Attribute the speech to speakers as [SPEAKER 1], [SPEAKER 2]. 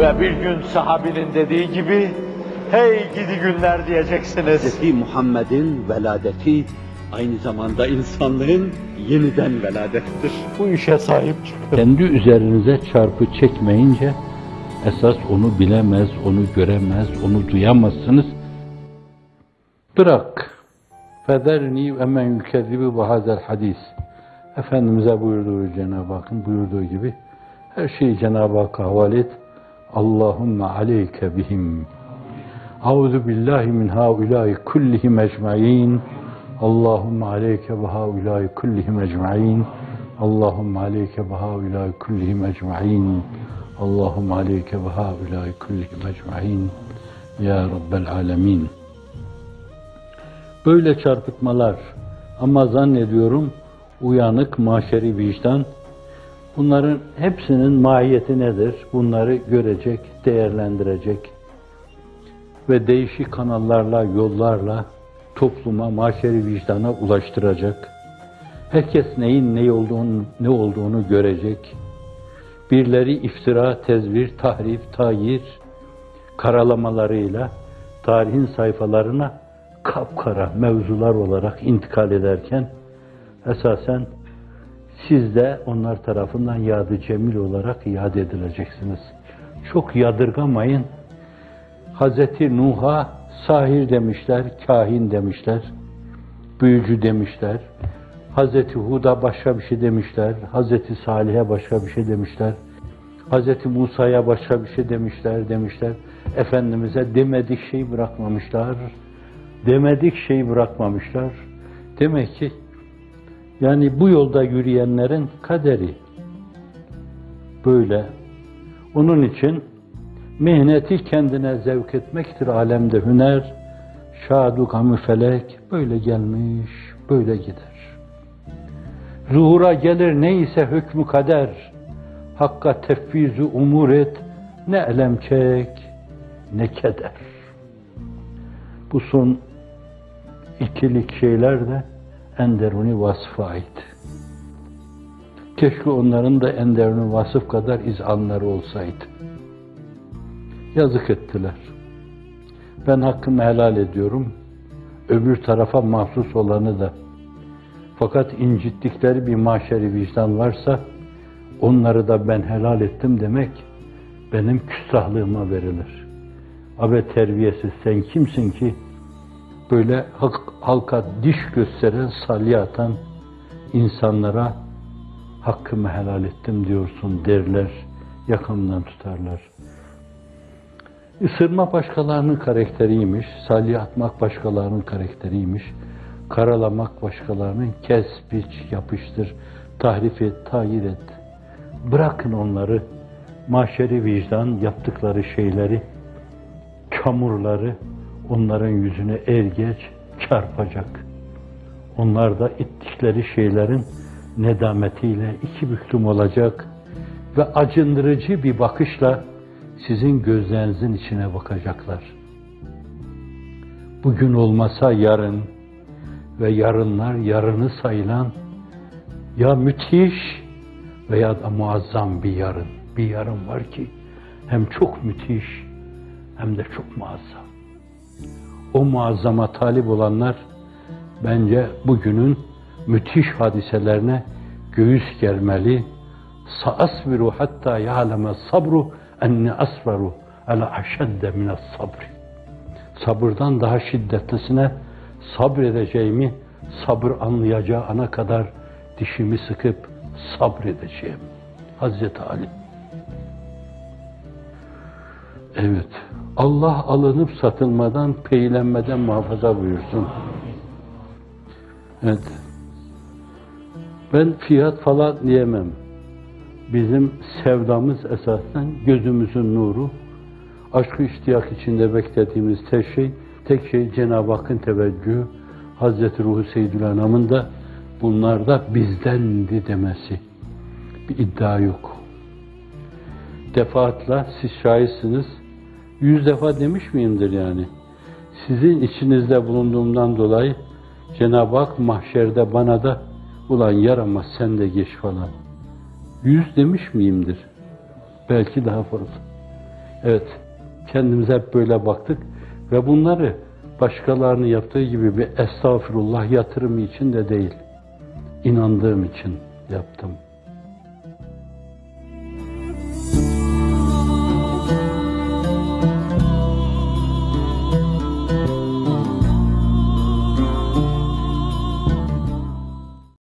[SPEAKER 1] Ve bir gün sahabinin dediği gibi, hey gidi günler diyeceksiniz.
[SPEAKER 2] Hz. Muhammed'in veladeti aynı zamanda insanlığın yeniden veladettir.
[SPEAKER 1] Bu işe sahip çıkın.
[SPEAKER 3] Kendi üzerinize çarpı çekmeyince esas onu bilemez, onu göremez, onu duyamazsınız. Bırak. Federni ve men yükezzibi bu hazel hadis. Efendimiz'e buyurduğu Cenab-ı Hakk'ın buyurduğu gibi her şeyi Cenab-ı Hakk'a havale et. Allahümme aleyke bihim. Auzu billahi min haulâi kullihim ecmaîn. Allahümme aleyke ve haulâi kullihim ecmaîn. Allahümme aleyke ve haulâi kullihim ecmaîn. Allahümme aleyke ve haulâi kullihim ecmaîn. Ya Rabbel alemin. Böyle çarpıtmalar ama zannediyorum uyanık maşeri vicdan bunların hepsinin mahiyeti nedir? Bunları görecek, değerlendirecek ve değişik kanallarla, yollarla topluma, maşeri vicdana ulaştıracak. Herkes neyin ne olduğunu, ne olduğunu görecek. Birleri iftira, tezvir, tahrif, tayir karalamalarıyla tarihin sayfalarına kapkara mevzular olarak intikal ederken esasen siz de onlar tarafından yadı cemil olarak yad edileceksiniz. Çok yadırgamayın. Hazreti Nuh'a sahir demişler, kahin demişler, büyücü demişler. Hazreti Hud'a başka bir şey demişler, Hazreti Salih'e başka bir şey demişler. Hazreti Musa'ya başka bir şey demişler, demişler. Efendimiz'e demedik şey bırakmamışlar. Demedik şey bırakmamışlar. Demek ki yani bu yolda yürüyenlerin kaderi böyle. Onun için mihneti kendine zevk etmektir alemde hüner. Şadu gamı felek böyle gelmiş, böyle gider. Zuhura gelir neyse hükmü kader. Hakka tefvizu umur et, ne elem çek, ne keder. Bu son ikilik şeyler de enderuni vasfa ait. Keşke onların da enderuni vasıf kadar izanları olsaydı. Yazık ettiler. Ben hakkımı helal ediyorum. Öbür tarafa mahsus olanı da. Fakat incittikleri bir maşeri vicdan varsa onları da ben helal ettim demek benim küstahlığıma verilir. Abi terbiyesiz sen kimsin ki böyle halka diş gösteren, salya atan insanlara hakkımı helal ettim diyorsun derler, yakamdan tutarlar. Isırma başkalarının karakteriymiş, salya atmak başkalarının karakteriymiş, karalamak başkalarının kes, biç, yapıştır, tahrif et, tayir et. Bırakın onları, mahşeri vicdan yaptıkları şeyleri, çamurları onların yüzüne er geç çarpacak. Onlar da ettikleri şeylerin nedametiyle iki büklüm olacak ve acındırıcı bir bakışla sizin gözlerinizin içine bakacaklar. Bugün olmasa yarın ve yarınlar yarını sayılan ya müthiş veya da muazzam bir yarın. Bir yarın var ki hem çok müthiş hem de çok muazzam. O muazzama talip olanlar bence bugünün müthiş hadiselerine göğüs germeli. Saasbiru hatta ya'leme sabru enni asfaru ala aşedde mine sabri. Sabırdan daha şiddetlisine sabredeceğimi, sabır anlayacağı ana kadar dişimi sıkıp sabredeceğim. Hazreti Ali. Evet. Allah alınıp satılmadan, peylenmeden muhafaza buyursun. Evet. Ben fiyat falan diyemem. Bizim sevdamız esasen gözümüzün nuru, aşkı iştiyak içinde beklediğimiz tek şey, tek şey Cenab-ı Hakk'ın teveccühü, Hazreti Ruhu Seyyidül Anam'ın da bunlar da bizdendi demesi. Bir iddia yok. Defaatla siz şahitsiniz, yüz defa demiş miyimdir yani? Sizin içinizde bulunduğumdan dolayı Cenab-ı Hak mahşerde bana da ulan yaramaz sen de geç falan. Yüz demiş miyimdir? Belki daha fazla. Evet, kendimize hep böyle baktık ve bunları başkalarının yaptığı gibi bir estağfurullah yatırımı için de değil, inandığım için yaptım.